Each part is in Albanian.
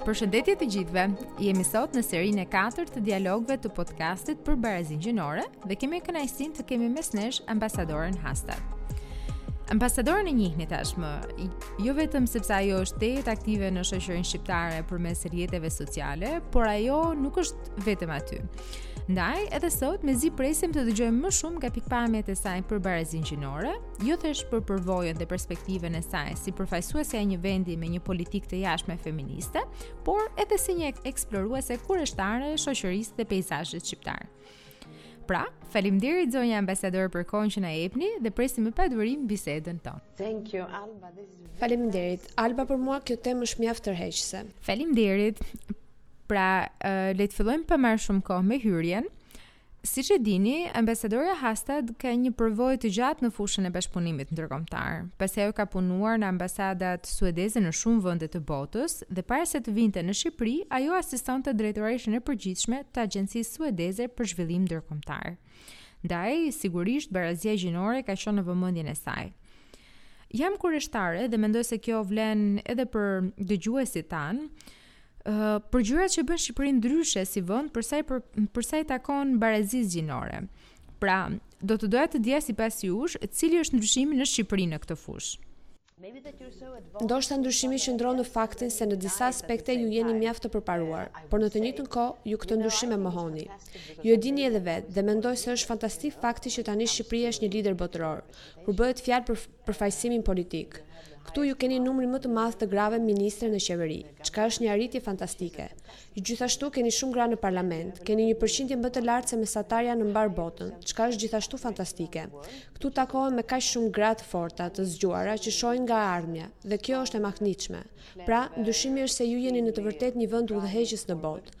Përshëndetje të gjithëve. Jemi sot në serinë e katërt të dialogëve të podcastit për barazinë gjinore dhe kemi kënaqësinë të kemi mes nesh ambasadoren Hastad. Ambasadoren e njihni tashmë, jo vetëm sepse ajo është tejet aktive në shoqërinë shqiptare përmes rrjeteve sociale, por ajo nuk është vetëm aty. Ndaj, edhe sot mezi presim të dëgjojmë më shumë nga pikëpamjet e saj për barazinë gjinore, jo thjesht për përvojën dhe perspektivën e saj si përfaqësuese e një vendi me një politikë të jashtme feministe, por edhe si një eksploruese kureshtare e shoqërisë dhe peizazhit shqiptar. Pra, faleminderit zonja ambasador për kohën që na jepni dhe presim me padurim bisedën tonë. Thank you Alba. Faleminderit. Alba për mua kjo temë është mjaft tërheqëse. Faleminderit. Pra, uh, le të fillojmë pa marrë shumë kohë me hyrjen. Siç e dini, ambasadorja Hastad ka një përvojë të gjatë në fushën e bashkëpunimit ndërkombëtar, pasi ajo ka punuar në ambasadat suedeze në shumë vende të botës dhe para se të vinte në Shqipëri, ajo asistonte drejtoreshën e përgjithshme të Agjencisë Suedeze për Zhvillim Ndërkombëtar. Ndaj, sigurisht barazia gjinore ka qenë në vëmendjen e saj. Jam kureshtare dhe mendoj se kjo vlen edhe për dëgjuesit tanë. për gjërat që bën Shqipërinë ndryshe si vend për sa i takon barazisë gjinore. Pra, do të doja të dija sipas jush, cili është ndryshimi në Shqipëri në këtë fushë. Ndoshta ndryshimi qëndron në faktin se në disa aspekte ju jeni mjaft të përparuar, por në të njëjtën kohë ju këtë ndryshim e mohoni. Ju e dini edhe vetë dhe mendoj se është fantastik fakti që tani Shqipëria është një lider botëror. Kur bëhet fjalë për përfaqësimin politik, këtu ju keni numrin më të madh të grave ministre në qeveri, çka është një arritje fantastike. Gjithashtu keni shumë gra në parlament, keni një përqindje më të lartë se mesatarja në mbarë botën, çka është gjithashtu fantastike. Këtu takohem me kaq shumë gra të forta, të zgjuara, që shohin nga e ardhmja, dhe kjo është e mahnitshme. Pra, ndryshimi është se ju jeni në të vërtetë një vend udhëheqës në botë.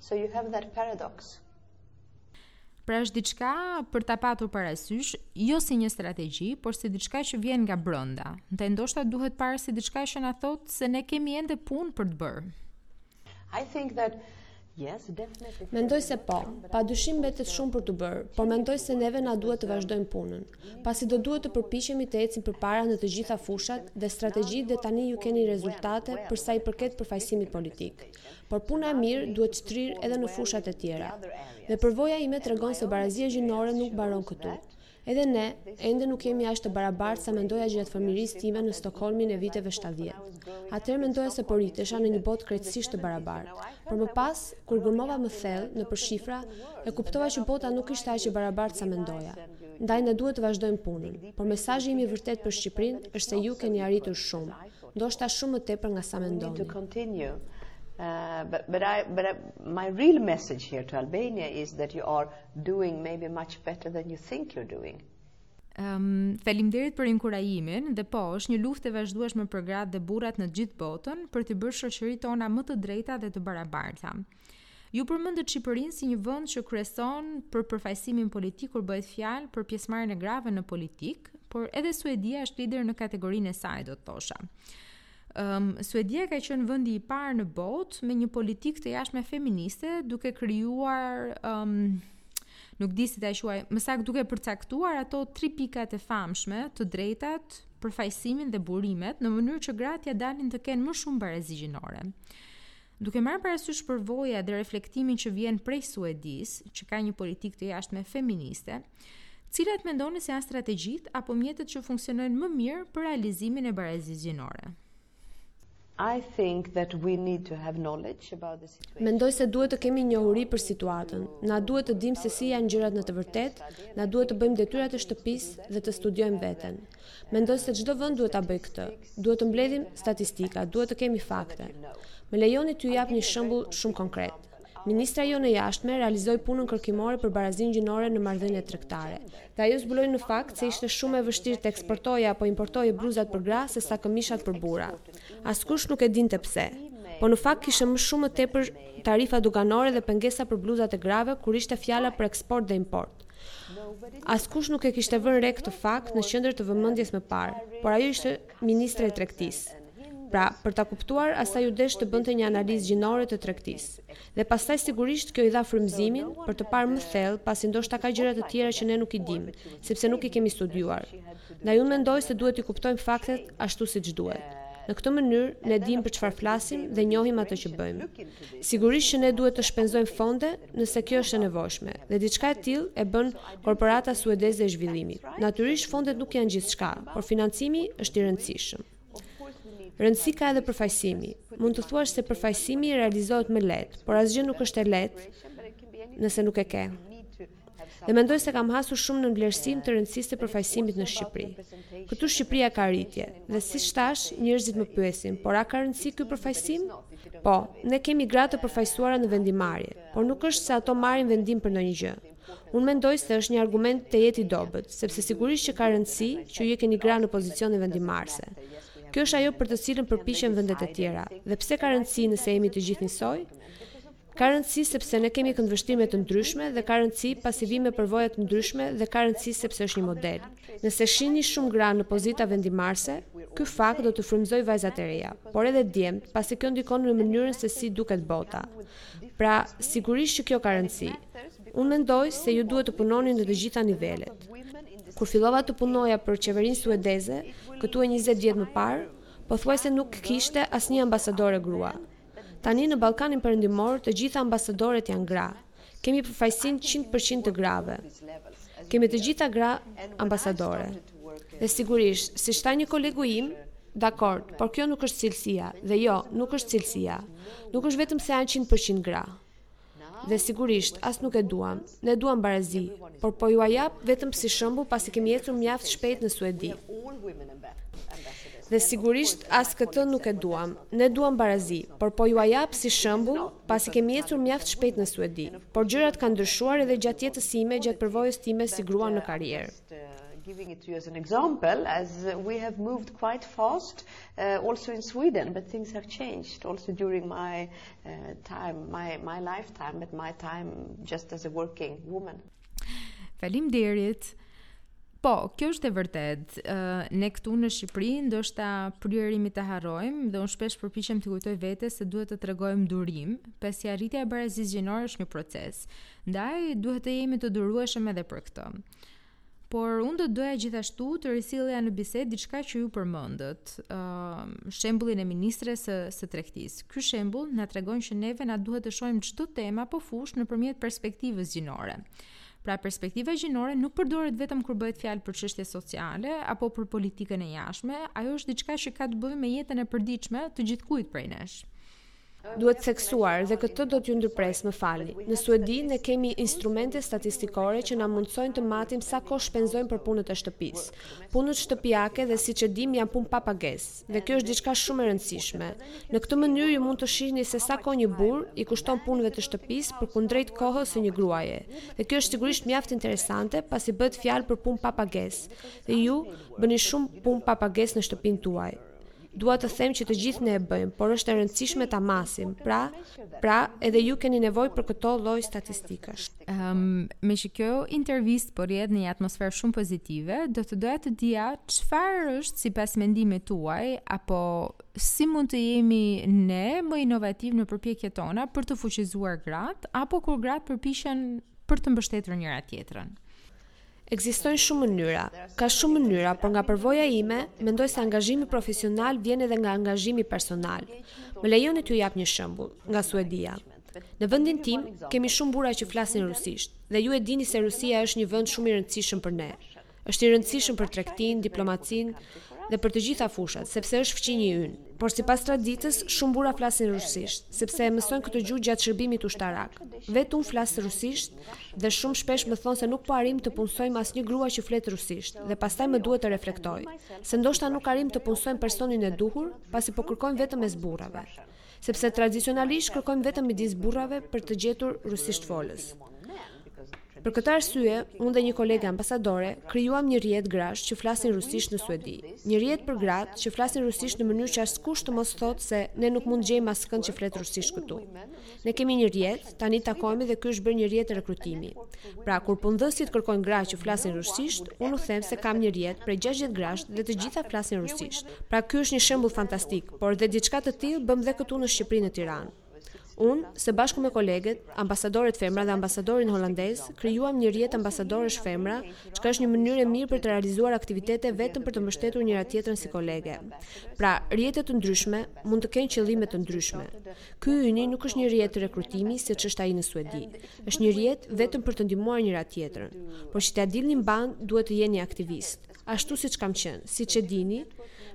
So you have that paradox. Pra është diçka për ta patur parasysh, jo si një strategji, por si diçka që vjen nga brenda. Ndaj ndoshta duhet parë si diçka që na thotë se ne kemi ende punë për të bërë. I think that Yes, definitely. Mendoj se po, pa dyshim mbetet shumë për t'u bërë, por mendoj se neve na duhet të vazhdojmë punën, pasi do duhet të përpiqemi të ecim përpara në të gjitha fushat dhe strategjitë dhe tani ju keni rezultate për sa i përket përfaqësimit politik. Por puna e mirë duhet shtrirë edhe në fushat e tjera. Dhe përvoja ime tregon se barazia gjinore nuk mbaron këtu. Edhe ne, ende nuk jemi aq të barabartë sa mendoja gjatë fëmijërisë time në Stokholmin e viteve shtatëdhjetë. Atëherë mendoja se po rritesha në një botë krejtësisht të barabartë. Por më pas, kur gërmova më thellë nëpër shifra, e kuptova që bota nuk ishte aq e barabartë sa mendoja. Ndaj ne duhet të vazhdojmë punën. Por mesazhi im i vërtetë për Shqipërinë është se ju keni arritur shumë. Ndoshta shumë më tepër nga sa mendoni. We need to continue. Uh, but but I but I, my real message here to Albania is that you are doing maybe much better than you think you're doing. Um, faleminderit për inkurajimin dhe po, është një luftë e vazhdueshme për gratë dhe burrat në gjithë botën për të bërë shoqëritë tona më të drejta dhe të barabarta. Ju përmendët Shqipërinë si një vend që kryeson për përfaqësimin politik kur bëhet fjalë për pjesëmarrjen e grave në politikë, por edhe Suedia është lider në kategorinë e saj, do të thosha. Um, Suedia ka qenë vendi i parë në botë me një politikë të jashtme feministe, duke krijuar um, nuk di si ta quaj, më saktë duke përcaktuar ato tri pikat e famshme, të drejtat, përfaqësimin dhe burimet, në mënyrë që gratë t'ia dalin të kenë më shumë barazi gjinore. Duke marrë parasysh përvojën dhe reflektimin që vjen prej Suedisë, që ka një politikë të jashtme feministe, cilat mendoni se janë strategjitë apo mjetet që funksionojnë më mirë për realizimin e barazisë gjinore? I think that we need to have knowledge about the situation. Mendoj se duhet të kemi njohuri për situatën. Na duhet të dimë se si janë gjërat në të vërtetë, na duhet të bëjmë detyrat e shtëpisë dhe të studiojmë veten. Mendoj se çdo vend duhet ta bëjë këtë. Duhet të mbledhim statistika, duhet të kemi fakte. Më lejoni t'ju jap një shembull shumë konkret. Ministrja jonë e Jashtme realizoi punën kërkimore për barazinë gjinore në marrëdhëniet tregtare, dhe ajo zbuloi në fakt se ishte shumë më e vështirë të eksportoje apo importoje bluzat për gra sesa këmishat për burra. Askush nuk e dinte pse, po në fakt kishte më shumë më tepër tarifa doganore dhe pengesa për bluzat e grave kur ishte fjala për eksport dhe import. Askush nuk e kishte vënë re këtë fakt në qendër të vëmendjes më parë, por ajo ishte ministre e tregtisë. Pra, për ta kuptuar, asaj iu desh të bënte një analizë gjinore të tregtisë. Dhe pastaj sigurisht kjo i dha frymëzimin për të parë më thellë, pasi ndoshta ka gjëra të tjera që ne nuk i dimë, sepse nuk i kemi studiuar. Ndaj unë mendoj se duhet t'i kuptojmë faktet ashtu siç duhet. Në këtë mënyrë, ne dimë për çfarë flasim dhe njohim atë që bëjmë. Sigurisht që ne duhet të shpenzojmë fonde nëse kjo është e nevojshme, dhe diçka e tillë e bën Korporata Suedeze e Zhvillimit. Natyrisht fondet nuk janë gjithçka, por financimi është i rëndësishëm. Rëndësi ka edhe përfaqësimi. Mund të thuash se përfaqësimi realizohet më lehtë, por asgjë nuk është e lehtë nëse nuk e ke. Dhe mendoj se kam hasur shumë nënvlerësim të rëndësisë të përfaqësimit në Shqipëri. Këtu Shqipëria ka rritje, dhe siç thashë, njerëzit më pyesin, por a ka rëndësi ky përfaqësim? Po, ne kemi gra të përfaqësuara në vendimmarrje, por nuk është se ato marrin vendim për ndonjë gjë. Unë mendoj se është një argument tejet i dobët, sepse sigurisht që ka rëndësi që ju keni gra në pozicione vendimmarrëse. Kjo është ajo për të cilën përpiqen vendet e tjera. Dhe pse ka rëndësi nëse jemi të gjithë njësoj? Ka rëndësi sepse ne kemi këndvështrime të ndryshme dhe ka rëndësi pasi vijmë me përvoja të ndryshme dhe ka rëndësi sepse është një model. Nëse shihni shumë gra në pozita vendimmarrëse, ky fakt do të frymëzojë vajzat e reja, por edhe djemtë, pasi kjo ndikon në mënyrën se si duket bota. Pra, sigurisht që kjo ka rëndësi. Unë mendoj se ju duhet të punoni në të gjitha nivelet. Kur fillova të punoja për qeverinë suedeze, këtu e njëzet vjet më parë, pothuajse nuk kishte asnjë ambasadore grua. Tani në Ballkanin Perëndimor të gjitha ambasadoret janë gra. Kemi përfaqësim qind për qind të grave. Kemi të gjitha gra ambasadore. Dhe sigurisht, siç tha një kolegu im, dakord, por kjo nuk është cilësia, dhe jo, nuk është cilësia. Nuk është vetëm se janë qind për qind gra. Dhe sigurisht, as nuk e duam. Ne duam barazi, por po jua jap vetëm si shembull pasi kemi ecur mjaft shpejt në Suedi. Dhe sigurisht, as këtë nuk e duam. Ne duam barazi, por po jua jap si shembull pasi kemi ecur mjaft shpejt në Suedi. Por gjërat kanë ndryshuar edhe gjatë jetës sime, gjatë përvojës time si grua në karrierë. giving it to you as an example as we have moved quite fast uh, also in Sweden but things have changed also during my uh, time, my, my lifetime, but my time just as a working woman. Faleminderit! Po, kjo është e vërtetë. Uh, ne këtu në Shqipëri ndoshta priremi ta harrojmë dhe unë shpesh përpiqem t'i kujtoj vetes se duhet të tregojmë durim, pasi arritja e barazisë gjinore është një proces. Ndaj duhet të jemi të durueshëm edhe për këtë. Por unë do doja gjithashtu të risillja në bisedë diçka që ju përmendët, ë uh, shembullin e ministres së, së tregtisë. Ky shembull na tregon që neve na duhet të shohim çdo temë apo fushë nëpërmjet perspektivës gjinore. Pra perspektiva gjinore nuk përdoret vetëm kur bëhet fjalë për çështje sociale apo për politikën e jashtme, ajo është diçka që ka të bëjë me jetën e përditshme të gjithkujt prej nesh. Duhet theksuar, dhe këtu do t'ju ndërpres, më falni. Në Suedi, ne kemi instrumente statistikore që na mundësojnë të matim sa kohë shpenzojnë për punët e shtëpisë. Punët shtëpiake dhe siç e dimë janë punë pa pagesë. Dhe kjo është diçka shumë e rëndësishme. Në këtë mënyrë ju mund të shihni se sa kohë një burrë i kushton punëve të shtëpisë përkundrejt kohës së një gruaje. Dhe kjo është sigurisht mjaft interesante, pasi bëhet fjalë për punë pa pagesë. Dhe ju bëni shumë punë pa pagesë në shtëpinë tuaj. Dua të them që të gjithë ne e bëjmë, por është e rëndësishme ta masim. Pra, pra edhe ju keni nevojë për këto lloj statistikash. Ëm, ehm, um, meqë kjo intervistë po rrjedh në një atmosferë shumë pozitive, do të doja të dija çfarë është sipas mendimit tuaj apo si mund të jemi ne më inovativ në përpjekjet tona për të fuqizuar gratë apo kur gratë përpiqen për të mbështetur njëra tjetrën. Ekzistojnë shumë mënyra. Ka shumë mënyra, por nga përvoja ime, mendoj se angazhimi profesional vjen edhe nga angazhimi personal. Më lejoni t'ju jap një shembull, nga Suedia. Në vendin tim, kemi shumë burra që flasin rusisht, dhe ju e dini se Rusia është një vend shumë i rëndësishëm për ne. Është i rëndësishëm për tregtinë, diplomacinë, dhe për të gjitha fushat, sepse është fqinji ynë. Por sipas traditës, shumë burra flasin rusisht, sepse e mësojnë këtë gjuhë gjatë shërbimit ushtarak. Vetë unë flas rusisht, Dhe shumë shpesh më thonë se nuk po arrijmë të punësojmë asnjë grua që flet rusisht dhe pastaj më duhet të reflektoj se ndoshta nuk arrijmë të punësojmë personin e duhur, pasi po kërkojmë vetëm mes burrave. Sepse tradicionalisht kërkojmë vetëm midis burrave për të gjetur rusishtfolës. Për këtë arsye, unë dhe një kolege ambasadore krijuam një rrjet grash që flasin rusisht në Suedi. Një rrjet për gratë që flasin rusisht në mënyrë që askush të mos thotë se ne nuk mund të gjejmë askënd që flet rusisht këtu. Ne kemi një rrjet, tani takohemi dhe ky është bërë një rrjet rekrutimi. Pra, kur punëdhënësit kërkojnë gra që flasin rusisht, unë u them se kam një rrjet prej 60 grash dhe të gjitha flasin rusisht. Pra, ky është një shembull fantastik, por dhe diçka të tillë bëmë dhe këtu në Shqipëri në Tiranë. Unë, së bashku me koleget, ambasadoret femra dhe ambasadorin holandez, krijuam një rrjet ambasadorësh femra, çka është një mënyrë e mirë për të realizuar aktivitete vetëm për të mbështetur njëra tjetrën si kolege. Pra, rrjete të ndryshme mund të kenë qëllime të ndryshme. Ky yni nuk është një rrjet rekrutimi siç është ai në Suedi. Është një rrjet vetëm për të ndihmuar njëra-tjetrën. Por që t'ia dilni mbanë, duhet të jeni aktivist. Ashtu siç kam qenë, siç e dini,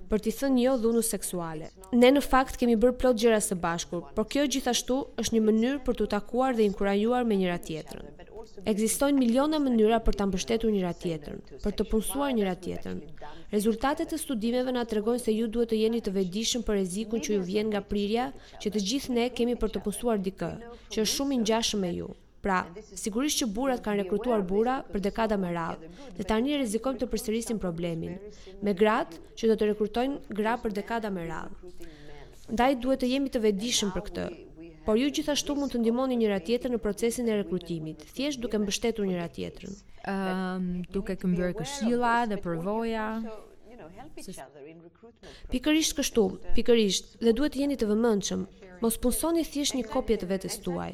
për t'i thënë jo dhunës seksuale. Ne në fakt kemi bërë plot gjëra së bashku, por kjo gjithashtu është një mënyrë për t'u takuar dhe inkurajuar me njëra-tjetrën. Ekzistojnë miliona mënyra për ta mbështetur njëra-tjetrën, për të punësuar njëra-tjetrën. Rezultatet e studimeve na tregojnë se ju duhet të jeni të vetëdijshëm për rrezikun që ju vjen nga prirja që të gjithë ne kemi për të punësuar dikë që është shumë i ngjashëm me ju. Pra, sigurisht që burrat kanë rekrutuar burra për dekada me radhë dhe tani rrezikojmë të përsërisim problemin me gratë që do të rekrutojnë gra për dekada me radhë. Ndaj duhet të jemi të vetëdijshëm për këtë. Por ju gjithashtu mund të ndihmoni njëra-tjetrën në procesin e rekrutimit, thjesht duke mbështetur njëra-tjetrën. Ëm, duke këmbyer këshilla dhe përvoja. Pikërisht kështu, pikërisht, dhe duhet të jeni të vëmendshëm. Mos punësoni thjesht një kopje të vetes tuaj.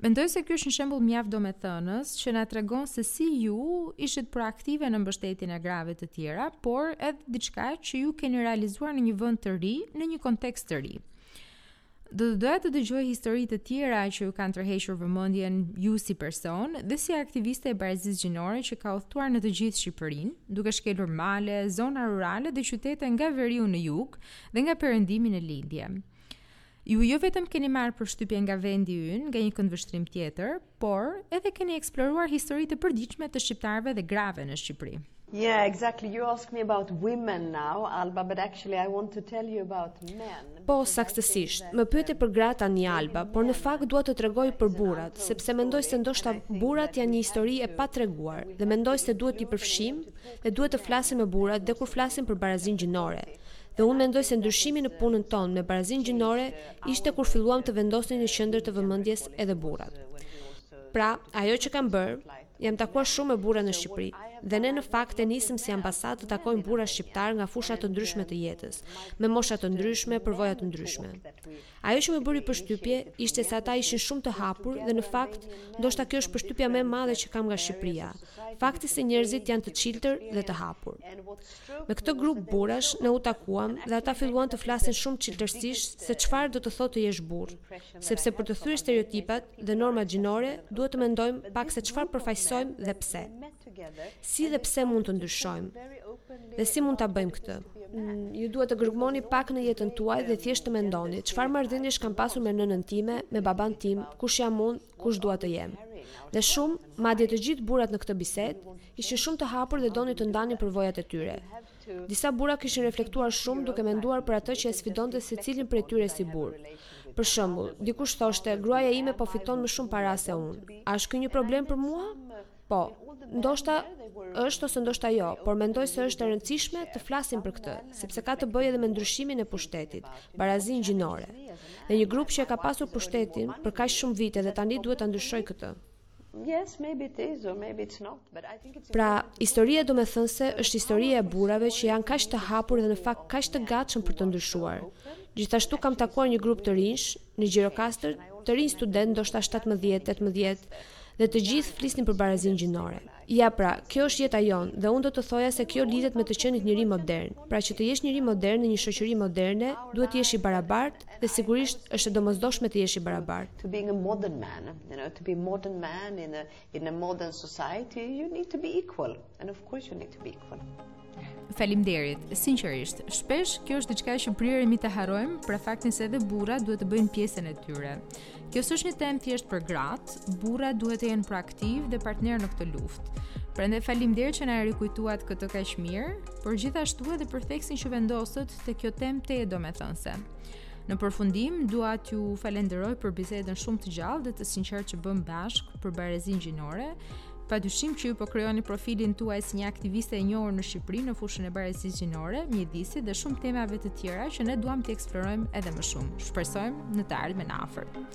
Mendoj se ky është një shembull mjaft domethënës që na tregon se si ju ishit proaktive në mbështetjen e grave të tjera, por edhe diçka që ju keni realizuar në një vend të ri, në një kontekst të ri. Do të doja të dëgjoj histori të tjera që ju kanë tërhequr vëmendjen ju si person dhe si aktiviste e barazisë gjinore që ka udhëtuar në të gjithë Shqipërinë, duke shkelur male, zona rurale dhe qytete nga veriu në jug dhe nga perëndimi në lindje. Ju jo vetëm keni marrë përshtypje nga vendi ynë, nga një këndvështrim tjetër, por edhe keni eksploruar histori të përditshme të shqiptarëve dhe grave në Shqipëri. Yeah, exactly. You ask me about women now, Alba, but actually I want to tell you about men. Po, saktësisht. Më pyete për gratë tani Alba, por në fakt dua të tregoj për burrat, sepse mendoj se ndoshta burrat janë një histori e patreguar dhe mendoj se duhet t'i përfshijmë dhe duhet të flasim me burrat dhe kur flasim për barazinë gjinore. Dhe unë mendoj se ndryshimi në punën tonë me barazinë gjinore ishte kur filluam të vendosnim në qendër të vëmendjes edhe burrat. Pra, ajo që kam bërë, jam takuar shumë me burra në Shqipëri dhe ne në fakt e nisëm si ambasadë të takojmë burra shqiptarë nga fusha të ndryshme të jetës, me mosha të ndryshme, përvoja të ndryshme. Ajo që më bëri përshtypje ishte se ata ishin shumë të hapur dhe në fakt, ndoshta kjo është përshtypja më e madhe që kam nga Shqipëria, fakti se njerëzit janë të çiltër dhe të hapur. Me këtë grup burrash ne u takuam dhe ata filluan të flasin shumë çiltërsisht se çfarë do të thotë të jesh burrë, sepse për të thyer stereotipat dhe normat gjinore duhet të mendojmë pak se çfarë përfaqësojmë dhe pse. Si dhe pse mund të ndryshojmë? Dhe si mund ta bëjmë këtë? Mm, ju duhet të gërmoni pak në jetën tuaj dhe thjesht të mendoni, çfarë marrëdhëniesh kam pasur me nënën time, me babanë tim, kush jam unë, kush dua të jem? Dhe shumë, madje të gjithë burrat në këtë bisedë, ishin shumë të hapur dhe donin të ndanin përvojat e tyre. Disa burra kishin reflektuar shumë duke menduar për atë që e sfidonte secilin prej tyre si burrë. Për shembull, dikush thoshte, gruaja ime po fiton më shumë para se unë. A është ky një problem për mua? Po, ndoshta është ose ndoshta jo, por mendoj se është e rëndësishme të flasim për këtë, sepse ka të bëjë edhe me ndryshimin e pushtetit, barazinë gjinore. Dhe një grup që e ka pasur pushtetin për kaq shumë vite dhe tani duhet ta ndryshojë këtë. Pra, historia domethënëse është historia e burrave që janë kaq të hapur dhe në fakt kaq të gatshëm për të ndryshuar. Gjithashtu kam takuar një grup të rinjsh, Në Gjirokastër, të rinj studentë, ndoshta shtatëmbëdhjetë, tetëmbëdhjetë, dhe të gjithë flisnin për barazinë gjinore. Ja pra, kjo është jeta jonë, dhe unë do të thoja se kjo lidhet me të qenit njeri modern. Pra që të jesh njeri modern në një shoqëri moderne, duhet të jesh i barabartë, dhe sigurisht është e domosdoshme të jesh i barabartë. In a modern society you need to be equal and of course you need to be equal. Faleminderit. Sinqerisht, shpesh kjo është diçka që priremi të harrojmë për faktin se edhe burrat duhet të bëjnë pjesën e tyre. Kjo s'është një temë thjesht për gratë, burrat duhet të jenë proaktivë dhe partnerë në këtë luftë. Prandaj faleminderit që na e rikujtuat këtë kaq mirë, por gjithashtu edhe për theksin që vendosët te kjo temë domethënëse. Në përfundim, dua t'ju falenderoj për bisedën shumë të gjallë dhe të sinqertë që bëmë bashkë për barazinë gjinore. Pa dyshim që ju po krijoni profilin tuaj si një aktiviste e njohur në Shqipëri në fushën e barazisë gjinore, mjedisit dhe shumë temave të tjera që ne duam të eksplorojmë edhe më shumë. Shpresojmë në të ardhmen e afërt.